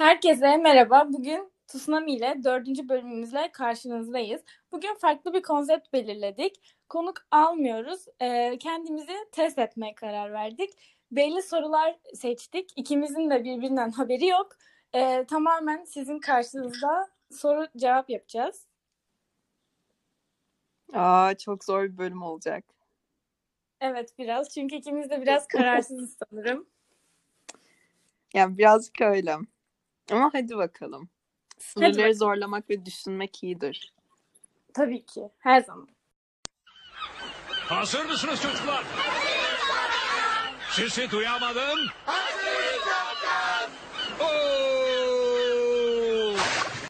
Herkese merhaba. Bugün Tsunami ile dördüncü bölümümüzle karşınızdayız. Bugün farklı bir konsept belirledik. Konuk almıyoruz. Ee, kendimizi test etmeye karar verdik. Belli sorular seçtik. İkimizin de birbirinden haberi yok. Ee, tamamen sizin karşınızda soru cevap yapacağız. Aa, çok zor bir bölüm olacak. Evet biraz. Çünkü ikimiz de biraz kararsızız sanırım. Yani birazcık öyle. Ama hadi bakalım. Sınırları bakalım. zorlamak ve düşünmek iyidir. Tabii ki. Her zaman. Hazır mısınız çocuklar? Sesi duyamadım. Oo!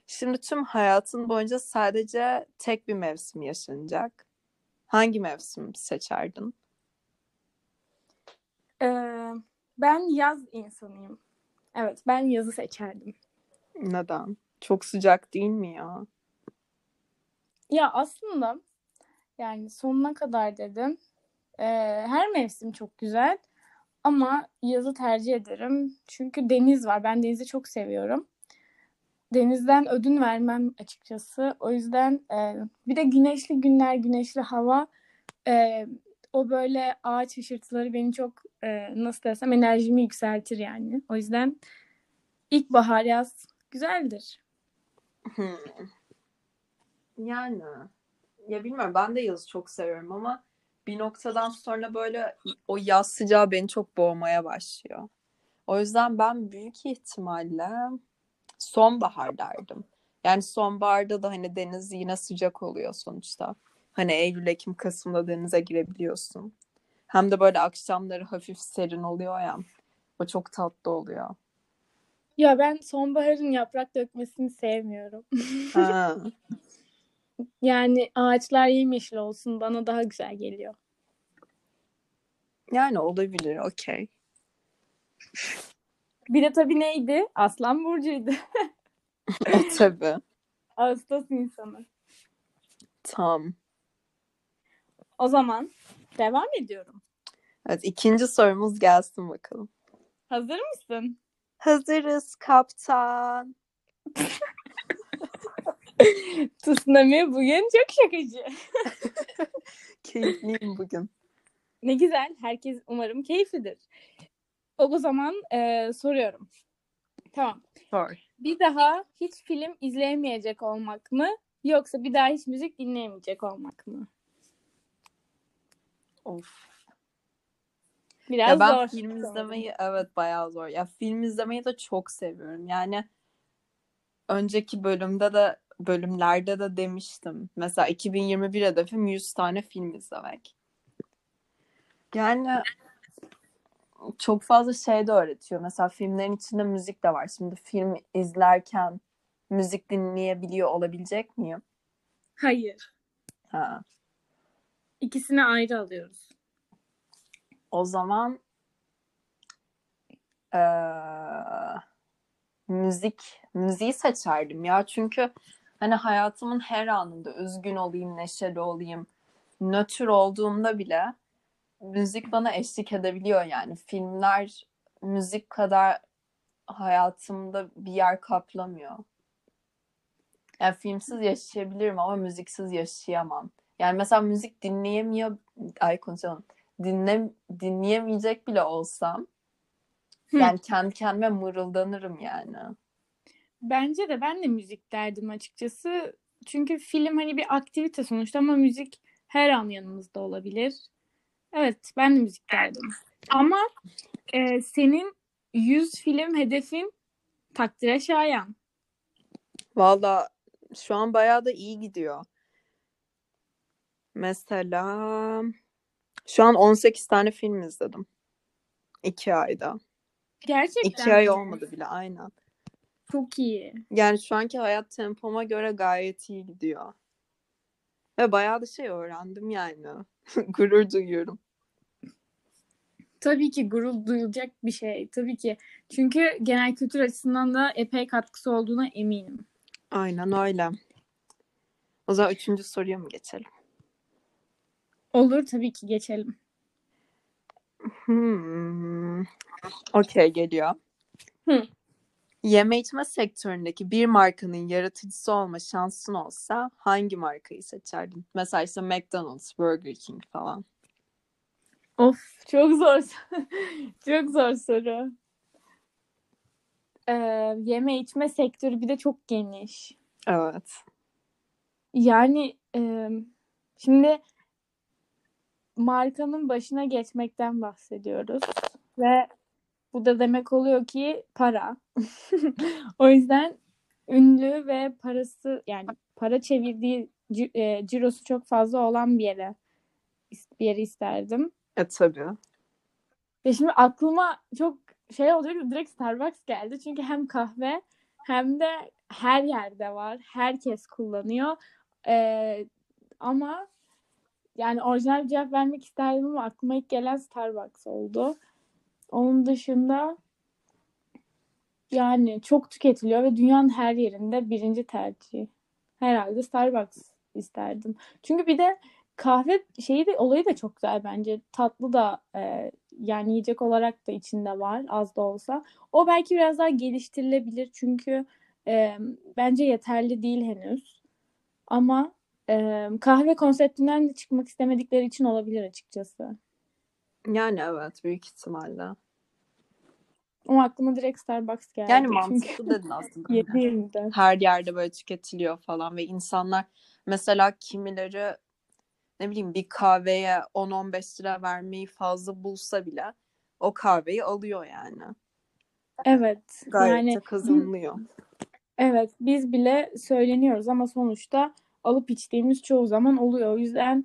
Şimdi tüm hayatın boyunca sadece tek bir mevsim yaşanacak. Hangi mevsim seçerdin? Ee, ben yaz insanıyım. Evet ben yazı seçerdim. Neden? Çok sıcak değil mi ya? Ya aslında yani sonuna kadar dedim. Ee, her mevsim çok güzel ama yazı tercih ederim. Çünkü deniz var. Ben denizi çok seviyorum. Denizden ödün vermem açıkçası. O yüzden e, bir de güneşli günler, güneşli hava e, o böyle ağaç hışırtıları beni çok e, nasıl desem enerjimi yükseltir yani. O yüzden ilkbahar yaz güzeldir. Hmm. Yani ya bilmiyorum ben de yazı çok seviyorum ama bir noktadan sonra böyle o yaz sıcağı beni çok boğmaya başlıyor. O yüzden ben büyük ihtimalle sonbahar derdim. Yani sonbaharda da hani deniz yine sıcak oluyor sonuçta. Hani Eylül, Ekim, Kasım'da denize girebiliyorsun. Hem de böyle akşamları hafif serin oluyor ya. O çok tatlı oluyor. Ya ben sonbaharın yaprak dökmesini sevmiyorum. Ha. Yani ağaçlar yemyeşil olsun bana daha güzel geliyor. Yani olabilir, okey. Bir de tabii neydi? Aslan burcuydu. E tabii. Ağustos insanı. Tam. O zaman devam ediyorum. Evet, ikinci sorumuz gelsin bakalım. Hazır mısın? Hazırız kaptan. Tsunami bugün çok şakacı. Keyifliyim bugün. Ne güzel. Herkes umarım keyiflidir. O zaman e, soruyorum. Tamam. Sor. Bir daha hiç film izleyemeyecek olmak mı? Yoksa bir daha hiç müzik dinleyemeyecek olmak mı? Of. Biraz Ya ben zor. film izlemeyi evet bayağı zor. Ya film izlemeyi de çok seviyorum. Yani önceki bölümde de bölümlerde de demiştim. Mesela 2021 hedefim 100 tane film izlemek. Yani çok fazla şey de öğretiyor. Mesela filmlerin içinde müzik de var. Şimdi film izlerken müzik dinleyebiliyor olabilecek miyim? Hayır. Ha. İkisini ayrı alıyoruz. O zaman eee, müzik müziği seçerdim ya çünkü hani hayatımın her anında üzgün olayım, neşeli olayım, nötr olduğumda bile müzik bana eşlik edebiliyor yani. Filmler müzik kadar hayatımda bir yer kaplamıyor. Yani filmsiz yaşayabilirim ama müziksiz yaşayamam. Yani mesela müzik dinleyemiyor, ay konuşalım. Dinle, dinleyemeyecek bile olsam Hı. yani kendi kendime mırıldanırım yani. Bence de ben de müzik derdim açıkçası. Çünkü film hani bir aktivite sonuçta ama müzik her an yanımızda olabilir. Evet, ben de müzik derdim. Ama e, senin 100 film hedefin takdire şayan. Valla şu an bayağı da iyi gidiyor. Mesela şu an 18 tane film izledim. 2 ayda. Gerçekten 2 ay mi? olmadı bile aynen. Çok iyi. Yani şu anki hayat tempoma göre gayet iyi gidiyor. Ve bayağı da şey öğrendim yani. Gurur duyuyorum. Tabii ki gurur duyulacak bir şey. Tabii ki. Çünkü genel kültür açısından da epey katkısı olduğuna eminim. Aynen öyle. O zaman üçüncü soruya mı geçelim? Olur tabii ki geçelim. Hmm. Okey geliyor. Hı. Yeme içme sektöründeki bir markanın yaratıcısı olma şansın olsa hangi markayı seçerdin? Mesela işte McDonald's, Burger King falan. Of çok zor. çok zor soru. Ee, yeme içme sektörü bir de çok geniş. Evet. Yani e, şimdi markanın başına geçmekten bahsediyoruz ve bu da demek oluyor ki para. O yüzden ünlü ve parası yani para çevirdiği e, cirosu çok fazla olan bir yere bir yeri isterdim. E tabii. Ve şimdi aklıma çok şey oluyor direkt Starbucks geldi. Çünkü hem kahve hem de her yerde var. Herkes kullanıyor. Ee, ama yani orijinal bir cevap vermek isterdim ama aklıma ilk gelen Starbucks oldu. Onun dışında yani çok tüketiliyor ve dünyanın her yerinde birinci tercih. Herhalde Starbucks isterdim. Çünkü bir de kahve şeyi de olayı da çok güzel bence. Tatlı da e, yani yiyecek olarak da içinde var az da olsa. O belki biraz daha geliştirilebilir çünkü e, bence yeterli değil henüz. Ama e, kahve konseptinden de çıkmak istemedikleri için olabilir açıkçası. Yani evet büyük ihtimalle. Ama aklıma direkt Starbucks geldi. Yani Çünkü mantıklı dedin aslında. yediğimde. Her yerde böyle tüketiliyor falan ve insanlar mesela kimileri ne bileyim bir kahveye 10-15 lira vermeyi fazla bulsa bile o kahveyi alıyor yani. Evet. Gayet Yani de kazanılıyor. evet biz bile söyleniyoruz ama sonuçta alıp içtiğimiz çoğu zaman oluyor. O yüzden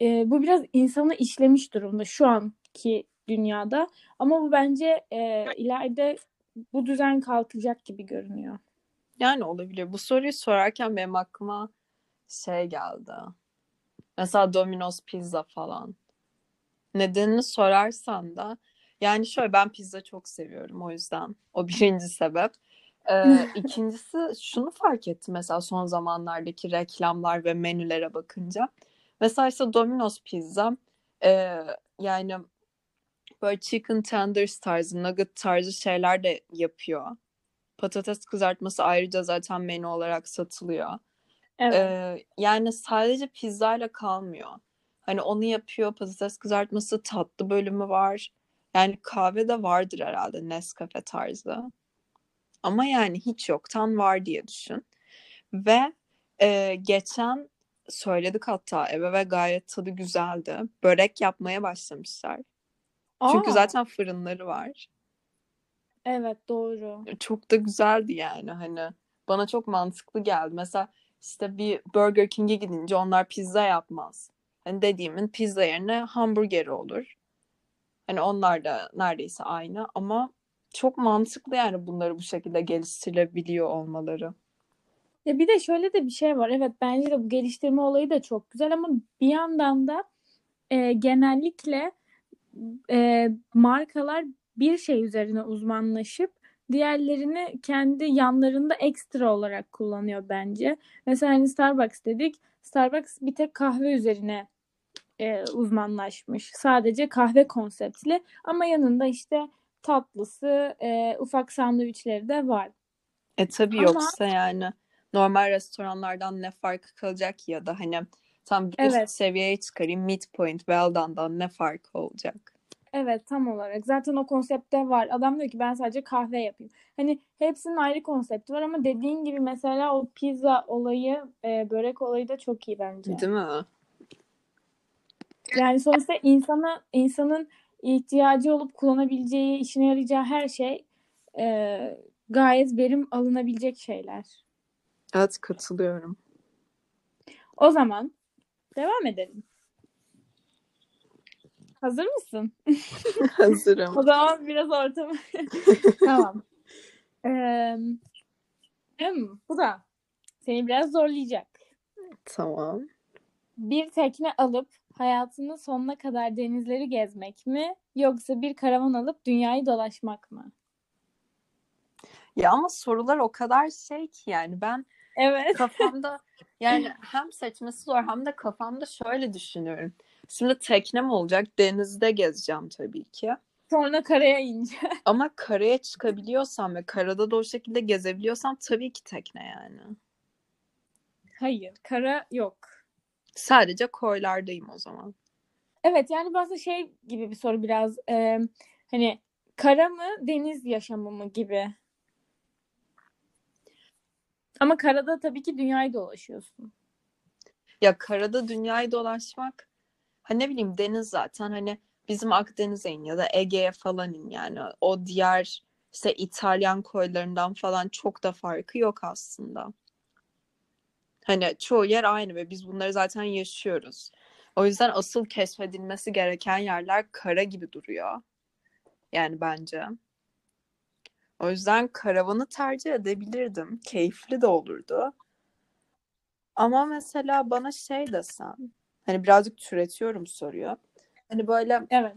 e, bu biraz insanı işlemiş durumda şu anki dünyada. Ama bu bence e, ileride bu düzen kalkacak gibi görünüyor. Yani olabilir. Bu soruyu sorarken benim aklıma şey geldi. Mesela Domino's pizza falan. Nedenini sorarsan da yani şöyle ben pizza çok seviyorum o yüzden. O birinci sebep. Ee, ikincisi şunu fark ettim mesela son zamanlardaki reklamlar ve menülere bakınca. Mesela işte Domino's pizza e, yani böyle chicken tenders tarzı, nugget tarzı şeyler de yapıyor. Patates kızartması ayrıca zaten menü olarak satılıyor. Evet. Ee, yani sadece pizzayla kalmıyor. Hani onu yapıyor, patates kızartması, tatlı bölümü var. Yani kahve de vardır herhalde Nescafe tarzı. Ama yani hiç yoktan var diye düşün. Ve e, geçen söyledik hatta eve ve gayet tadı güzeldi. Börek yapmaya başlamışlar. Çünkü Aa, zaten fırınları var. evet doğru. Çok da güzeldi yani hani. Bana çok mantıklı geldi. Mesela işte bir Burger King'e gidince onlar pizza yapmaz. Hani dediğimin pizza yerine hamburgeri olur. Hani onlar da neredeyse aynı ama çok mantıklı yani bunları bu şekilde geliştirilebiliyor olmaları. Ya bir de şöyle de bir şey var. Evet bence de bu geliştirme olayı da çok güzel ama bir yandan da e, genellikle e, markalar bir şey üzerine uzmanlaşıp diğerlerini kendi yanlarında ekstra olarak kullanıyor bence. Mesela hani Starbucks dedik. Starbucks bir tek kahve üzerine e, uzmanlaşmış. Sadece kahve konseptli ama yanında işte tatlısı, e, ufak sandviçleri de var. E tabii Ama yoksa yani normal restoranlardan ne farkı kalacak ya da hani tam bir üst evet, seviyeye çıkarayım midpoint well done'dan ne farkı olacak? evet tam olarak. Zaten o konsepte var. Adam diyor ki ben sadece kahve yapayım. Hani hepsinin ayrı konsepti var ama dediğin gibi mesela o pizza olayı, e, börek olayı da çok iyi bence. Değil mi? Yani sonuçta insana insanın ihtiyacı olup kullanabileceği, işine yarayacağı her şey e, gayet verim alınabilecek şeyler. Evet katılıyorum. O zaman devam edelim. Hazır mısın? Hazırım. O zaman biraz ortamı. Tamam. Ee, bu da seni biraz zorlayacak. Tamam. Bir tekne alıp hayatının sonuna kadar denizleri gezmek mi? Yoksa bir karavan alıp dünyayı dolaşmak mı? Ya ama sorular o kadar şey ki yani ben Evet. kafamda yani hem seçmesi zor hem de kafamda şöyle düşünüyorum. Şimdi teknem olacak denizde gezeceğim tabii ki. Sonra karaya ince. Ama karaya çıkabiliyorsam ve karada da o şekilde gezebiliyorsam tabii ki tekne yani. Hayır, kara yok. Sadece koylardayım o zaman. Evet yani aslında şey gibi bir soru biraz e, hani kara mı deniz yaşamı mı gibi. Ama karada tabii ki dünyayı dolaşıyorsun. Ya karada dünyayı dolaşmak hani ne bileyim deniz zaten hani bizim Akdeniz'e in ya da Ege'ye falan in yani o diğer işte İtalyan koylarından falan çok da farkı yok aslında. Hani çoğu yer aynı ve biz bunları zaten yaşıyoruz. O yüzden asıl keşfedilmesi gereken yerler kara gibi duruyor. Yani bence. O yüzden karavanı tercih edebilirdim. Keyifli de olurdu. Ama mesela bana şey desen, hani birazcık türetiyorum soruyu. Hani böyle Evet.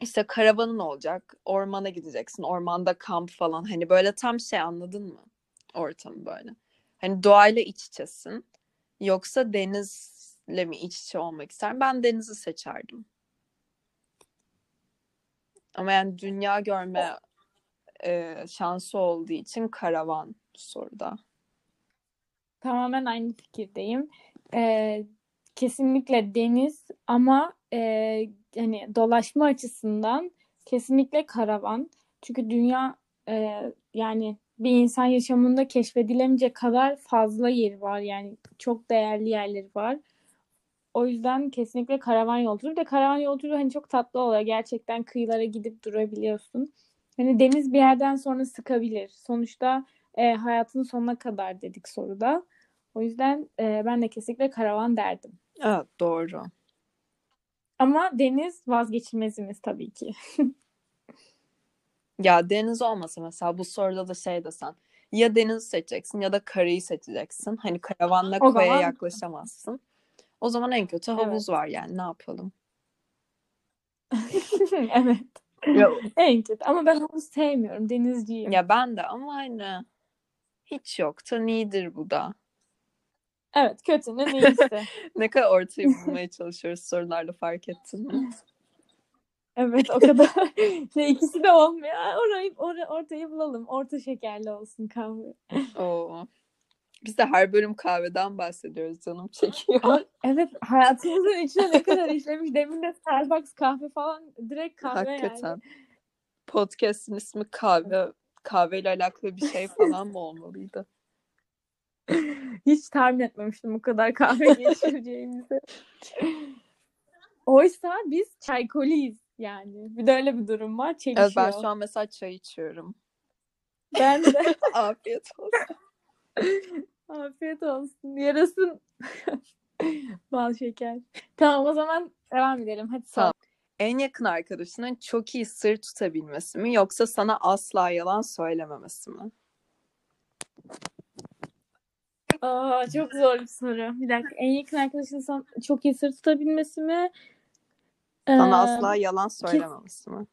işte karavanın olacak, ormana gideceksin, ormanda kamp falan. Hani böyle tam şey anladın mı? Ortamı böyle. Hani doğayla iç içesin. Yoksa denizle mi iç içe olmak ister? Ben denizi seçerdim. Ama yani dünya görme e, şansı olduğu için karavan soruda. Tamamen aynı fikirdeyim. Ee, kesinlikle deniz ama e, hani dolaşma açısından kesinlikle karavan. Çünkü dünya e, yani bir insan yaşamında keşfedilemeyecek kadar fazla yeri var. Yani çok değerli yerleri var. O yüzden kesinlikle karavan yolculuğu. Bir de karavan yolculuğu hani çok tatlı oluyor. Gerçekten kıyılara gidip durabiliyorsun. Hani deniz bir yerden sonra sıkabilir. Sonuçta e, hayatın sonuna kadar dedik soruda. O yüzden e, ben de kesinlikle karavan derdim. Evet doğru. Ama deniz vazgeçilmezimiz tabii ki. Ya deniz olmasa mesela bu soruda da şey desen ya denizi seçeceksin ya da karayı seçeceksin. Hani karavanla O koya zaman- yaklaşamazsın. O zaman en kötü havuz var yani ne yapalım? Evet. Ya, En kötü. Ama ben havuz sevmiyorum. Denizciyim. ya ben de ama hani hiç yoktan iyidir bu da. Evet, kötünün iyisi. Ne kadar ortayı bulmaya çalışıyoruz sorularla fark ettin mi? Evet, o kadar. Şey, ikisi de olmuyor. Orayı, or- ortayı bulalım. Orta şekerli olsun kahve. Oo. Biz de her bölüm kahveden bahsediyoruz canım çekiyor. Aa, evet, hayatımızın içine ne kadar işlemiş. Demin de Starbucks kahve falan direkt kahve Hakikaten. yani. Podcast'in ismi kahve. Kahveyle alakalı bir şey falan mı olmalıydı? Hiç tahmin etmemiştim bu kadar kahve geçireceğimizi. Oysa biz çaykoliyiz yani. Bir de öyle bir durum var. Çelişiyor. Evet ben şu an mesela çay içiyorum. Ben de. Afiyet olsun. Afiyet olsun. Yarasın. Bal şeker. Tamam o zaman devam edelim. Hadi. Tamam. En yakın arkadaşının çok iyi sır tutabilmesi mi yoksa sana asla yalan söylememesi mi? Aa, çok zor bir soru. Bir dakika. En yakın arkadaşın sana çok iyi sır tutabilmesi mi? Sana Ee, asla yalan söylememesi mi?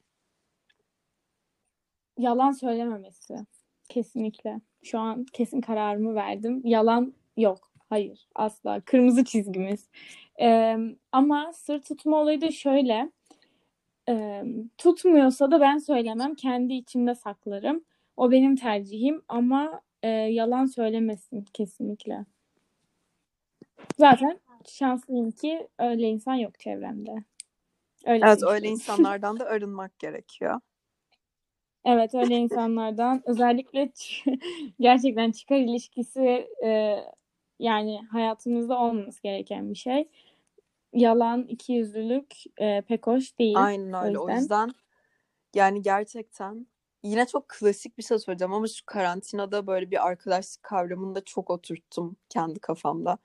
Yalan söylememesi. Kesinlikle. Şu an kesin kararımı verdim. Yalan yok. Hayır. Asla. Kırmızı çizgimiz. Ee, ama sır tutma olayı da şöyle. Ee, tutmuyorsa da ben söylemem. Kendi içimde saklarım. O benim tercihim ama e, yalan söylemesin kesinlikle. Zaten şanslıyım ki öyle insan yok çevremde. Öyle Evet düşünüyorum. öyle insanlardan da arınmak gerekiyor. Evet öyle insanlardan özellikle gerçekten çıkar ilişkisi e, yani hayatımızda olmaması gereken bir şey. Yalan, ikiyüzlülük e, pek hoş değil. Aynen öyle. O yüzden- yüzden yani gerçekten yine çok klasik bir şey söyleyeceğim ama şu karantinada böyle bir arkadaşlık kavramını da çok oturttum kendi kafamda.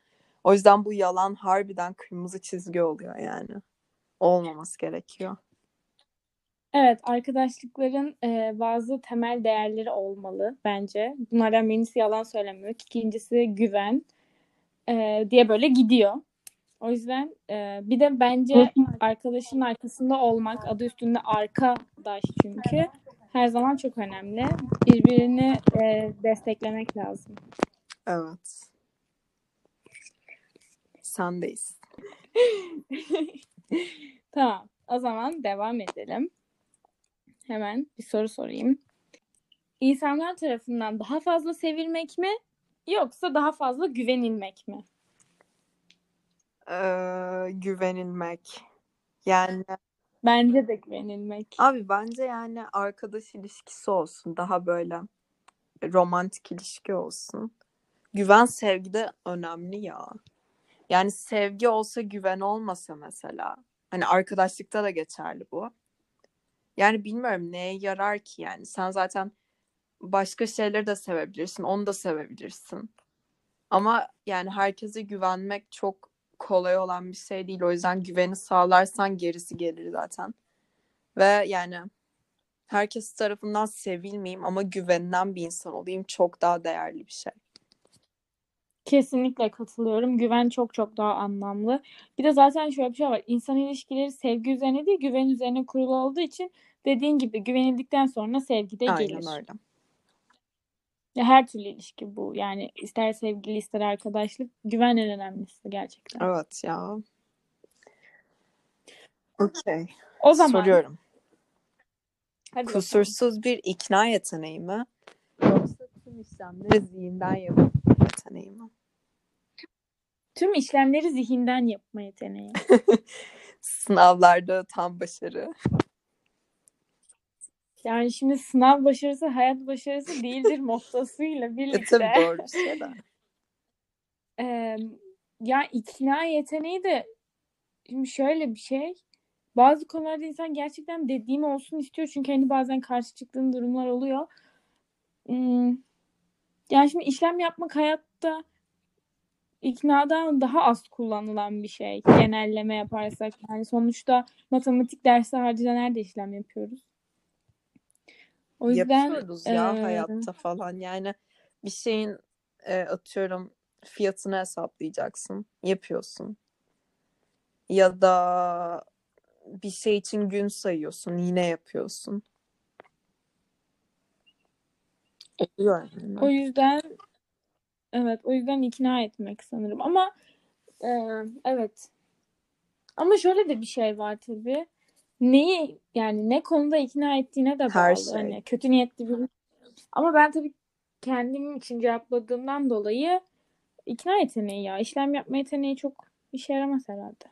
O yüzden bu yalan harbiden kırmızı çizgi oluyor yani. Olmaması gerekiyor. Evet, arkadaşlıkların e, bazı temel değerleri olmalı bence. Bunlardan birincisi yalan söylememek, ikincisi güven e, diye böyle gidiyor. O yüzden e, bir de bence arkadaşın arkasında olmak, adı üstünde arkadaş çünkü her zaman çok önemli. Birbirini e, desteklemek lazım. Evet. Sendeyiz. Tamam, o zaman devam edelim. Hemen bir soru sorayım. İnsanlar tarafından daha fazla sevilmek mi yoksa daha fazla güvenilmek mi? Ee, güvenilmek. Yani Bence de güvenilmek. abi bence yani arkadaş ilişkisi olsun. Daha böyle romantik ilişki olsun. Güven sevgide önemli ya. Yani sevgi olsa güven olmasa mesela. Hani arkadaşlıkta da geçerli bu. Yani bilmiyorum neye yarar ki yani. Sen zaten başka şeyleri de sevebilirsin. Onu da sevebilirsin. Ama yani herkese güvenmek çok kolay olan bir şey değil. O yüzden güveni sağlarsan gerisi gelir zaten. Ve yani herkes tarafından sevilmeyeyim ama güvenilen bir insan olayım çok daha değerli bir şey. Kesinlikle katılıyorum. Güven çok çok daha anlamlı. Bir de zaten şöyle bir şey var. İnsan ilişkileri sevgi üzerine değil, güven üzerine kurulu olduğu için dediğin gibi güvenildikten sonra sevgi de Aynen gelir. öyle. Ya her türlü ilişki bu. Yani ister sevgili ister arkadaşlık güven en önemlisi gerçekten. Evet ya. Okey. O zaman Soruyorum. hadi bakalım. Kusursuz bir ikna yeteneği mi? Yoksa tüm işlemleri zihinden mi? Tüm işlemleri zihinden yapma yeteneği. Sınavlarda tam başarı. Yani şimdi sınav başarısı hayat başarısı değildir mottosuyla E birlikte. tabii doğru bir şey de. Ee, ya ikna yeteneği de şimdi şöyle bir şey. Bazı konularda insan gerçekten dediğim olsun istiyor. Çünkü hani bazen karşı çıktığın durumlar oluyor. Hmm, yani şimdi işlem yapmak hayatta iknadan daha az kullanılan bir şey. Genelleme yaparsak. Yani sonuçta matematik dersi haricinde nerede işlem yapıyoruz? O yüzden Yapıyoruz ya e, hayatta falan. Yani bir şeyin e, atıyorum fiyatını hesaplayacaksın. Yapıyorsun. Ya da bir şey için gün sayıyorsun. Yine yapıyorsun. Oluyor yani. O yüzden evet o yüzden ikna etmek sanırım. Ama e, evet. Ama şöyle de bir şey var tabii. Neyi yani ne konuda ikna ettiğine de Her bağlı. Şey. hani kötü niyetli bir ama ben tabii kendim için cevapladığımdan dolayı ikna yeteneği ya. İşlem yapma yeteneği çok işe yaramaz herhalde.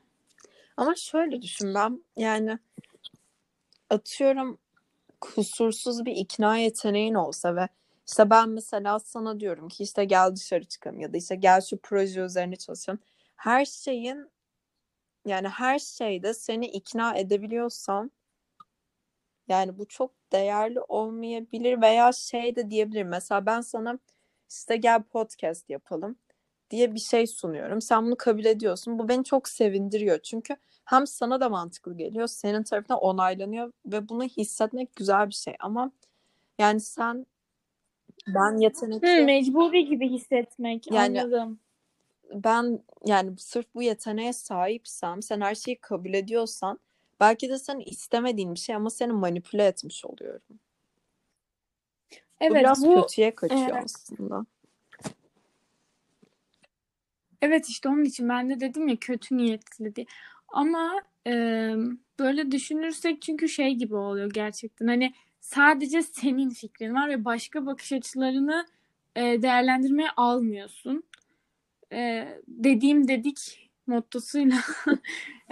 Ama şöyle düşün ben yani atıyorum kusursuz bir ikna yeteneğin olsa ve işte ben mesela sana diyorum ki işte gel dışarı çıkalım ya da işte gel şu proje üzerine çalışalım. Her şeyin yani her şeyde seni ikna edebiliyorsam yani bu çok değerli olmayabilir veya şey de diyebilirim. Mesela ben sana işte gel podcast yapalım diye bir şey sunuyorum. Sen bunu kabul ediyorsun. Bu beni çok sevindiriyor. Çünkü hem sana da mantıklı geliyor, senin tarafından onaylanıyor ve bunu hissetmek güzel bir şey. Ama yani sen ben Hı, yetenekli mecburi gibi hissetmek Yani- anladım. ben yani sırf bu yeteneğe sahipsem, sen her şeyi kabul ediyorsan belki de sen istemediğin bir şey ama seni manipüle etmiş oluyorum. Bu Evet biraz bu kötüye kaçıyor evet. aslında. Evet işte onun için ben de dedim ya kötü niyetli diye. Ama e, böyle düşünürsek çünkü şey gibi oluyor gerçekten. Hani sadece senin fikrin var ve başka bakış açılarını e, değerlendirmeye almıyorsun. E, dediğim dedik mottosuyla.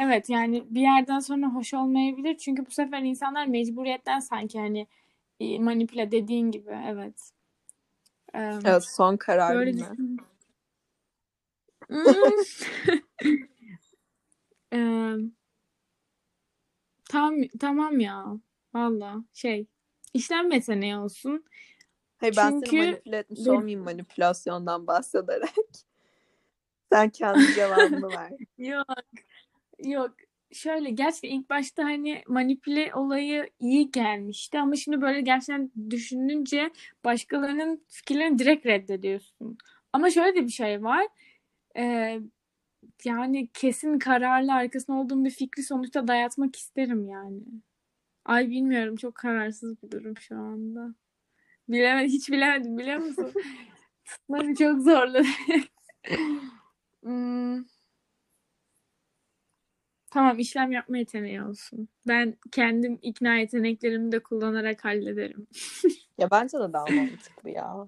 Evet yani bir yerden sonra hoş olmayabilir. Çünkü bu sefer insanlar mecburiyetten sanki hani e, manipüle dediğin gibi evet. E, Evet, son kararın Böyle düşün. Hmm. Eee, tam tamam ya. Valla şey işlem yeteneği olsun. Hayır ben seni Çünkü manipüle etmiş bir- olmayayım manipülasyondan bahsederek. Sen kendi cevabını ver. Yok yok. Şöyle gerçekten ilk başta hani manipüle olayı iyi gelmişti ama şimdi böyle gerçekten düşününce başkalarının fikirlerini direkt reddediyorsun. Ama şöyle de bir şey var. Ee, yani kesin kararlı arkasında olduğum bir fikri sonuçta dayatmak isterim yani. Ay bilmiyorum çok kararsız bir durum şu anda. Bilemedim, hiç bilemedim biliyor musun? Tutmamı çok zorladı. Hmm, Tamam işlem yapma yeteneği olsun. Ben kendim ikna yeteneklerimi de kullanarak hallederim. Ya bence de daha mantıklı ya.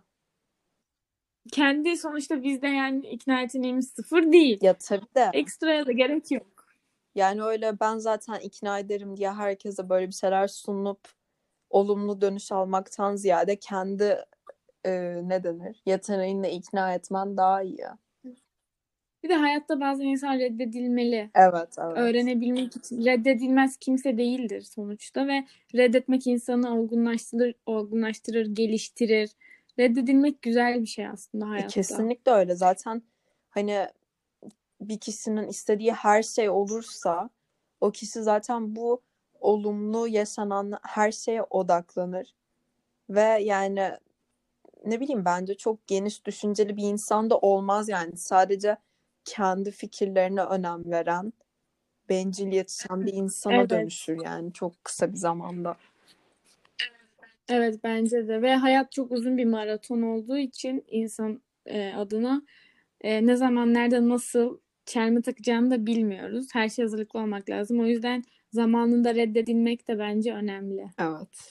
Kendi sonuçta bizde yani ikna yeteneğimiz sıfır değil. Ya tabii de Ekstraya da gerek yok. Yani öyle ben zaten ikna ederim diye herkese böyle bir şeyler sunup olumlu dönüş almaktan ziyade kendi e, ne denir yeteneğinle ikna etmen daha iyi. Bir de hayatta bazen insan reddedilmeli. Evet, evet. Öğrenebilmek için reddedilmez kimse değildir sonuçta ve reddetmek insanı olgunlaştırır, olgunlaştırır, geliştirir. Reddedilmek güzel bir şey aslında E, hayatta. Kesinlikle öyle. Zaten hani bir kişinin istediği her şey olursa o kişi zaten bu olumlu yaşanan her şeye odaklanır. Ve yani ne bileyim bence çok geniş düşünceli bir insan da olmaz yani. Sadece kendi fikirlerine önem veren, bencil yetişen bir insana Evet. dönüşür yani çok kısa bir zamanda. Evet bence de ve hayat çok uzun bir maraton olduğu için insan e, adına e, ne zaman nerede nasıl çelme takacağını da bilmiyoruz. Her şey hazırlıklı olmak lazım. O yüzden zamanında reddedilmek de bence önemli. Evet.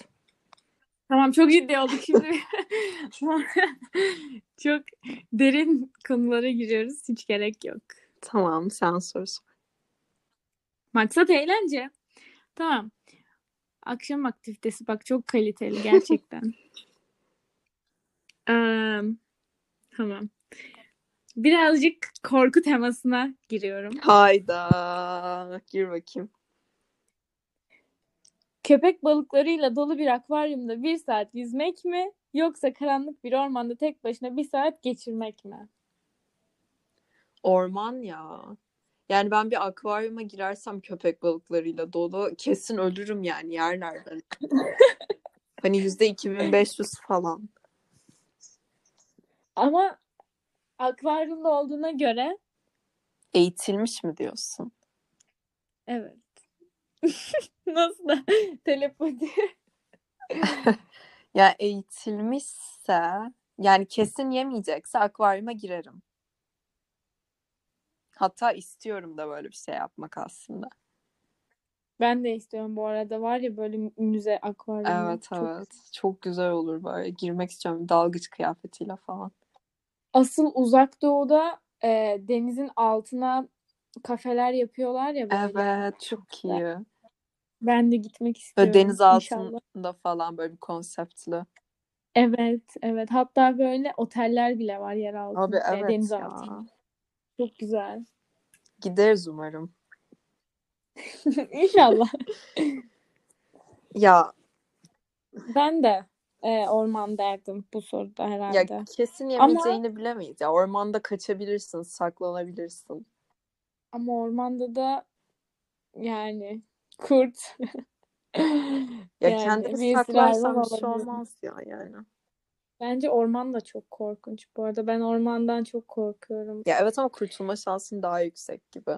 Tamam çok ciddi olduk şimdi. Çok derin konulara giriyoruz. Hiç gerek yok. Tamam sen sor. Maksat eğlence. Tamam. Akşam aktivitesi bak çok kaliteli gerçekten. Eee, tamam. Birazcık korku temasına giriyorum. Hayda. Gir bakayım. Köpek balıklarıyla dolu bir akvaryumda bir saat yüzmek mi? Yoksa karanlık bir ormanda tek başına bir saat geçirmek mi? Orman ya. Yani ben bir akvaryuma girersem köpek balıklarıyla dolu kesin ölürüm yani yerler beni. Hani yüzde 2500 falan. Ama akvaryumda olduğuna göre Eğitilmiş mi diyorsun? evet. Nasıl da telepati. Ya eğitilmişse yani kesin yemeyecekse akvaryuma girerim. Hatta istiyorum da böyle bir şey yapmak aslında. Ben de istiyorum bu arada. Var ya böyle müze akvaryumu. Evet Çok- evet. Çok güzel olur böyle. Girmek istiyorum dalgıç kıyafetiyle falan. Asıl uzak doğuda e, denizin altına kafeler yapıyorlar ya böyle. Evet çok iyi. Ben de gitmek Böyle istiyorum deniz inşallah. altında falan böyle bir konseptli. Evet, evet. Hatta böyle oteller bile var yer altında, Abi evet deniz ya. altında. Çok güzel. Gideriz umarım. İnşallah. Ya Ben de e, orman derdim bu soruda ya herhalde. kesin Ama yemeyeceğini bilemeyiz. Ya ormanda kaçabilirsin, saklanabilirsin. ama ormanda da yani kurt Ya yani kendini saklarsan bir şey olmaz ya yani. Bence orman da çok korkunç bu arada. Ben ormandan çok korkuyorum. Ya evet ama kurtulma şansın daha yüksek gibi.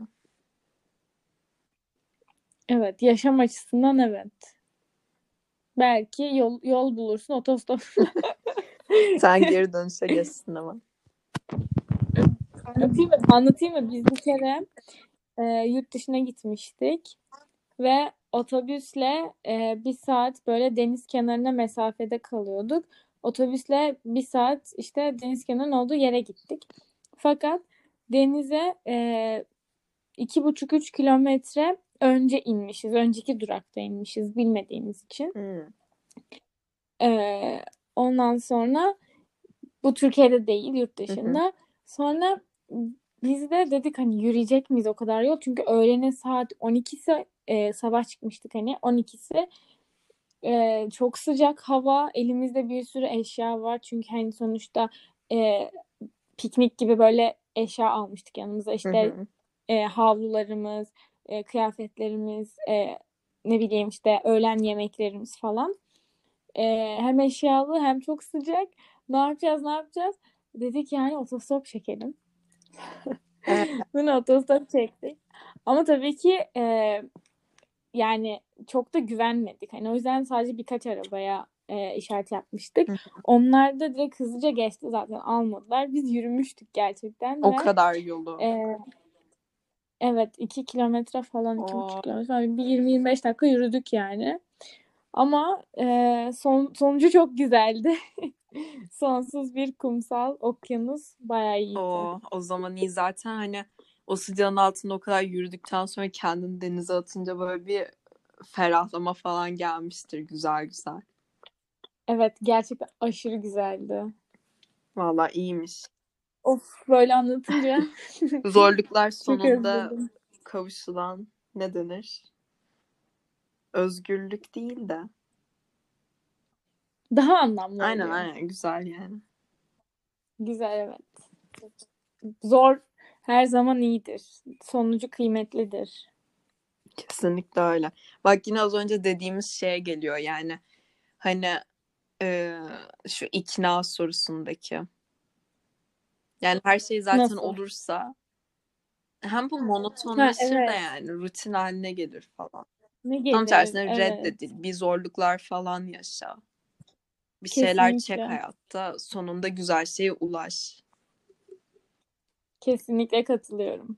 Evet, yaşam açısından evet. Belki yol yol bulursun otostop. Sen geri dönüşe geçsin ama. Anlatayım mı? Anlatayım mı? Biz bir kere e, yurt dışına gitmiştik ve otobüsle e, bir saat böyle deniz kenarına mesafede kalıyorduk. Otobüsle bir saat işte deniz kenarının olduğu yere gittik. Fakat denize e, iki buçuk üç kilometre önce inmişiz. Önceki durakta inmişiz bilmediğimiz için. Hmm. E, ondan sonra bu Türkiye'de değil yurt Hı hı. dışında. Sonra biz de dedik hani yürüyecek miyiz o kadar yol? Çünkü öğlenin saat 12'si e, sabah çıkmıştık hani 12'si e, çok sıcak hava elimizde bir sürü eşya var çünkü hani sonuçta e, piknik gibi böyle eşya almıştık yanımıza Hı işte hı. e, havlularımız e, kıyafetlerimiz e, ne bileyim işte öğlen yemeklerimiz falan E, hem eşyalı hem çok sıcak ne yapacağız ne yapacağız dedik yani otostop çekelim Evet. bunu otostop çektik ama tabii ki e, yani çok da güvenmedik. Hani o yüzden sadece birkaç arabaya e, işaret yapmıştık. Hı. Onlar da direkt hızlıca geçti zaten almadılar. Biz yürümüştük gerçekten O ve kadar yolu. e, Evet 2 kilometre falan iki Oo. buçuk kilometre falan. bir 20-25 dakika yürüdük yani. Ama e, son, sonucu çok güzeldi. Sonsuz bir kumsal, okyanus bayağı iyiydi. O, o zaman iyi zaten hani o sıcağın altında o kadar yürüdükten sonra kendini denize atınca böyle bir ferahlama falan gelmiştir güzel güzel. Evet gerçekten aşırı güzeldi. Vallahi iyiymiş. Of böyle anlatınca Zorluklar sonunda kavuşulan ne denir? Özgürlük değil de. Daha anlamlı Aynen oluyor. aynen güzel yani. Güzel evet. Zor her zaman iyidir. Sonucu kıymetlidir. Kesinlikle öyle. Bak yine az önce dediğimiz şeye geliyor yani. Hani e, şu ikna sorusundaki. Yani her şey zaten Nasıl? olursa hem bu monotonlaşır da evet. yani rutin haline gelir falan. Ne Tam gelir? tersine Evet. reddedil. Bir zorluklar falan yaşa. Bir şeyler çek Kesinlikle. hayatta. Sonunda güzel şeye ulaş. Kesinlikle katılıyorum.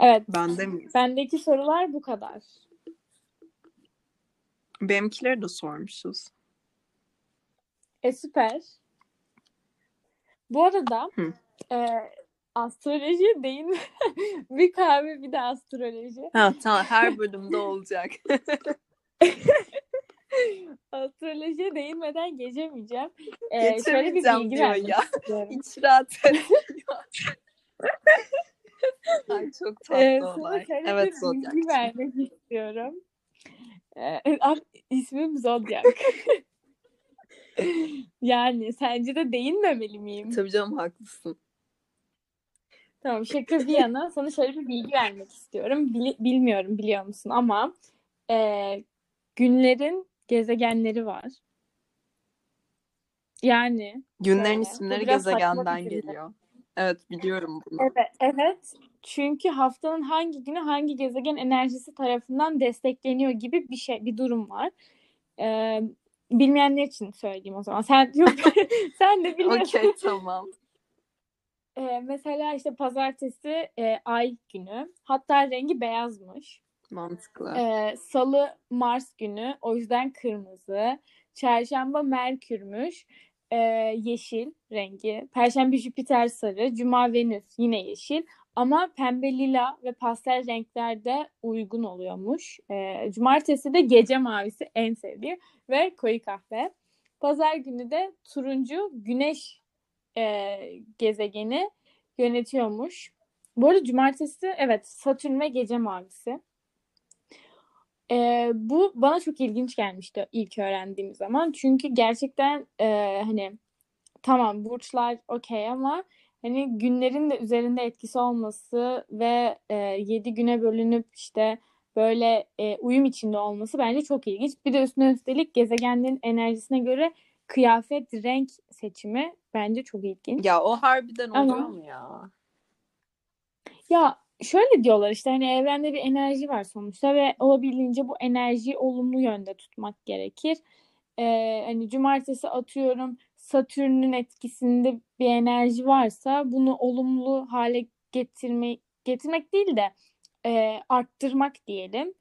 Evet. Ben de miyiz? Bendeki sorular bu kadar. Benimkileri de sormuşuz. E süper. Bu arada Hı. e, astroloji değil mi? bir kahve bir de astroloji. Ha tamam her bölümde olacak. Astrolojiye değinmeden geçemeyeceğim. E, şöyle bir Geçemeyeceğim bilgi diyor ya. istiyorum. Hiç rahat. Ay çok tatlı E, sana olay. şöyle Evet Zodyak. bilgi vermek istiyorum. E, ab- ismim Zodyak. Yani sence de değinmemeli miyim? Tabii canım haklısın. Tamam şaka bir yana sana şöyle bir bilgi vermek istiyorum. Bili- bilmiyorum biliyor musun ama e, günlerin gezegenleri var. Yani Günlerin şöyle, bu isimleri gezegenden geliyor. Evet biliyorum bunu. Evet, evet. Çünkü haftanın hangi günü hangi gezegen enerjisi tarafından destekleniyor gibi bir şey, bir durum var. Ee, bilmeyenler için söyleyeyim o zaman. Sen yok, sen de biliyorsun. Okey tamam. Ee, mesela işte pazartesi e, ay günü. Hatta rengi beyazmış. Mantıklı. Ee, Salı Mars günü. O yüzden kırmızı. Çarşamba Merkürmüş. Ee, yeşil rengi. Perşembe Jüpiter sarı. Cuma Venüs yine yeşil. Ama pembe lila ve pastel renklerde uygun oluyormuş. Ee, cumartesi de gece mavisi en sevdiğim ve koyu kahve. Pazar günü de turuncu güneş e, gezegeni yönetiyormuş. Bu arada cumartesi evet Satürn ve gece mavisi. E, bu bana çok ilginç gelmişti ilk öğrendiğim zaman. Çünkü gerçekten e, hani tamam burçlar okey ama hani günlerin de üzerinde etkisi olması ve e, 7 güne bölünüp işte böyle e, uyum içinde olması bence çok ilginç. Bir de üstüne üstelik gezegenlerin enerjisine göre kıyafet, renk seçimi bence çok ilginç. Ya o harbiden Ama- oluyor mu ya? Ya şöyle diyorlar işte hani evrende bir enerji var sonuçta ve olabildiğince bu enerjiyi olumlu yönde tutmak gerekir. Ee, hani cumartesi atıyorum Satürn'ün etkisinde bir enerji varsa bunu olumlu hale getirme, getirmek değil de e, arttırmak diyelim.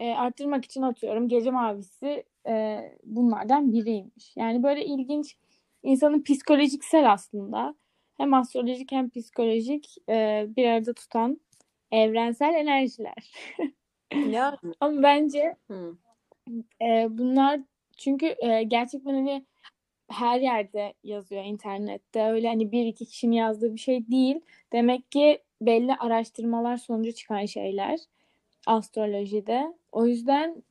E, arttırmak için atıyorum gece mavisi e, bunlardan biriymiş. Yani böyle ilginç insanın psikolojiksel aslında hem astrolojik hem psikolojik e, bir arada tutan evrensel enerjiler. Yani. Ama bence Hı. e, bunlar çünkü e, gerçekten hani her yerde yazıyor internette. Öyle hani bir iki kişinin yazdığı bir şey değil. Demek ki belli araştırmalar sonucu çıkan şeyler astrolojide. O yüzden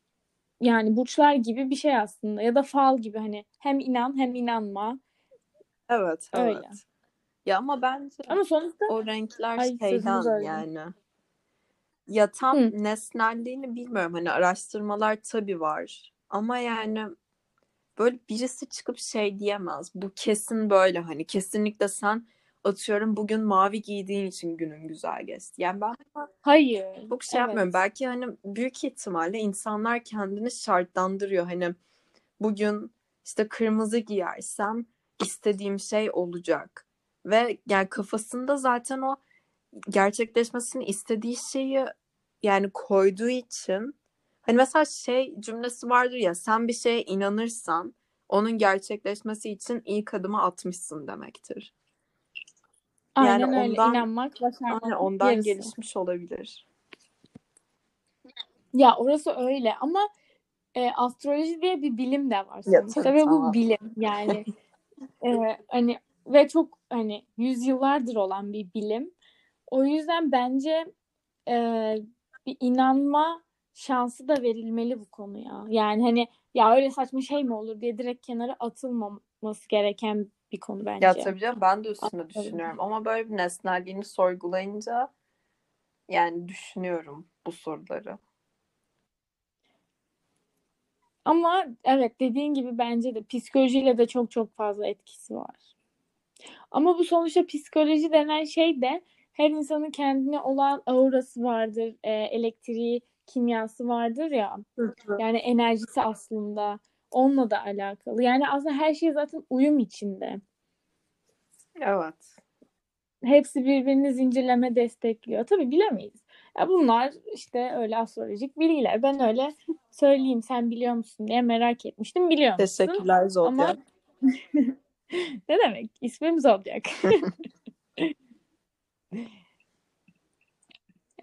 yani burçlar gibi bir şey aslında ya da fal gibi hani hem inan hem inanma. Evet, Öyle. evet. Ya ama bence Ama sonuçta o renkler Ay, şeyden yani. Ya tam Hı. nesnelliğini bilmiyorum. Hani araştırmalar tabii var. Ama yani böyle birisi çıkıp şey diyemez. Bu kesin böyle hani kesinlikle sen atıyorum bugün mavi giydiğin için günün güzel geçti. Yani ben hayır. çok şey Evet. yapmıyorum. Belki hani büyük ihtimalle insanlar kendini şartlandırıyor. Hani bugün işte kırmızı giyersem istediğim şey olacak. Ve yani kafasında zaten o gerçekleşmesini istediği şeyi yani koyduğu için hani mesela şey cümlesi vardır ya sen bir şeye inanırsan onun gerçekleşmesi için ilk adımı atmışsın demektir. Aynen Yani öyle. ondan- İnanmak başarmanın Yani ondan yarısı. gelişmiş olabilir. Ya orası öyle ama e, astroloji diye bir bilim de var sonuçta tabii, ve tamam. bu bilim yani e, hani ve çok hani yüzyıllardır olan bir bilim. O yüzden bence e, bir inanma şansı da verilmeli bu konuya. Yani hani ya öyle saçma şey mi olur diye direkt kenara atılmaması gereken bir konu bence. Ya tabii canım ben de üstüne Aslında. düşünüyorum ama böyle bir nesnelliğini sorgulayınca yani düşünüyorum bu soruları. Ama evet dediğin gibi bence de psikolojiyle de çok çok fazla etkisi var. Ama bu sonuçta psikoloji denen şey de her insanın kendine olan aurası vardır, e, elektriği, kimyası vardır ya. Yani enerjisi aslında onunla da alakalı. Yani aslında her şey zaten uyum içinde. Evet. Hepsi birbirini zincirleme destekliyor. Tabii bilemeyiz. Ya bunlar işte öyle astrolojik bilgiler. Ben öyle söyleyeyim sen biliyor musun diye merak etmiştim. Biliyor musun? Teşekkürler Zodya. Ama ne demek? İsmim Zodyak.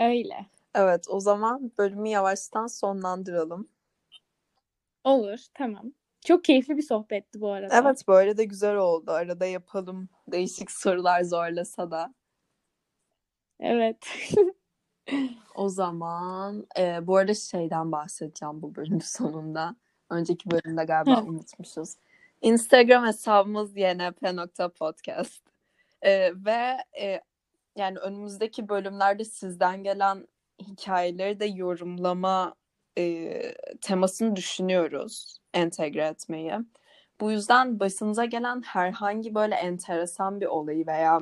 Öyle. Evet, o zaman bölümü yavaştan sonlandıralım. Olur. Tamam. Çok keyifli bir sohbetti bu arada. Evet, böyle de güzel oldu. Arada yapalım. Değişik sorular zorlasa da. Evet. O zaman e, bu arada şeyden bahsedeceğim bu bölümün sonunda. Önceki bölümde galiba unutmuşuz. Instagram hesabımız ynp.podcast. E, ve e, yani önümüzdeki bölümlerde sizden gelen hikayeleri de yorumlama e, temasını düşünüyoruz entegre etmeyi. Bu yüzden başınıza gelen herhangi böyle enteresan bir olayı veya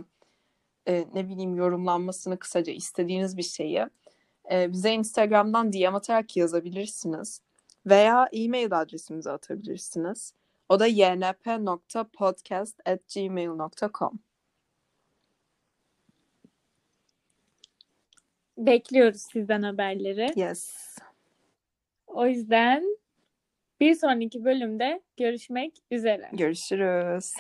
e, ne bileyim yorumlanmasını kısaca istediğiniz bir şeyi e, bize Instagram'dan DM atarak yazabilirsiniz. Veya e-mail adresimize atabilirsiniz. O da ynp.podcast@gmail.com. Bekliyoruz sizden haberleri. Yes. O yüzden bir sonraki bölümde görüşmek üzere. Görüşürüz.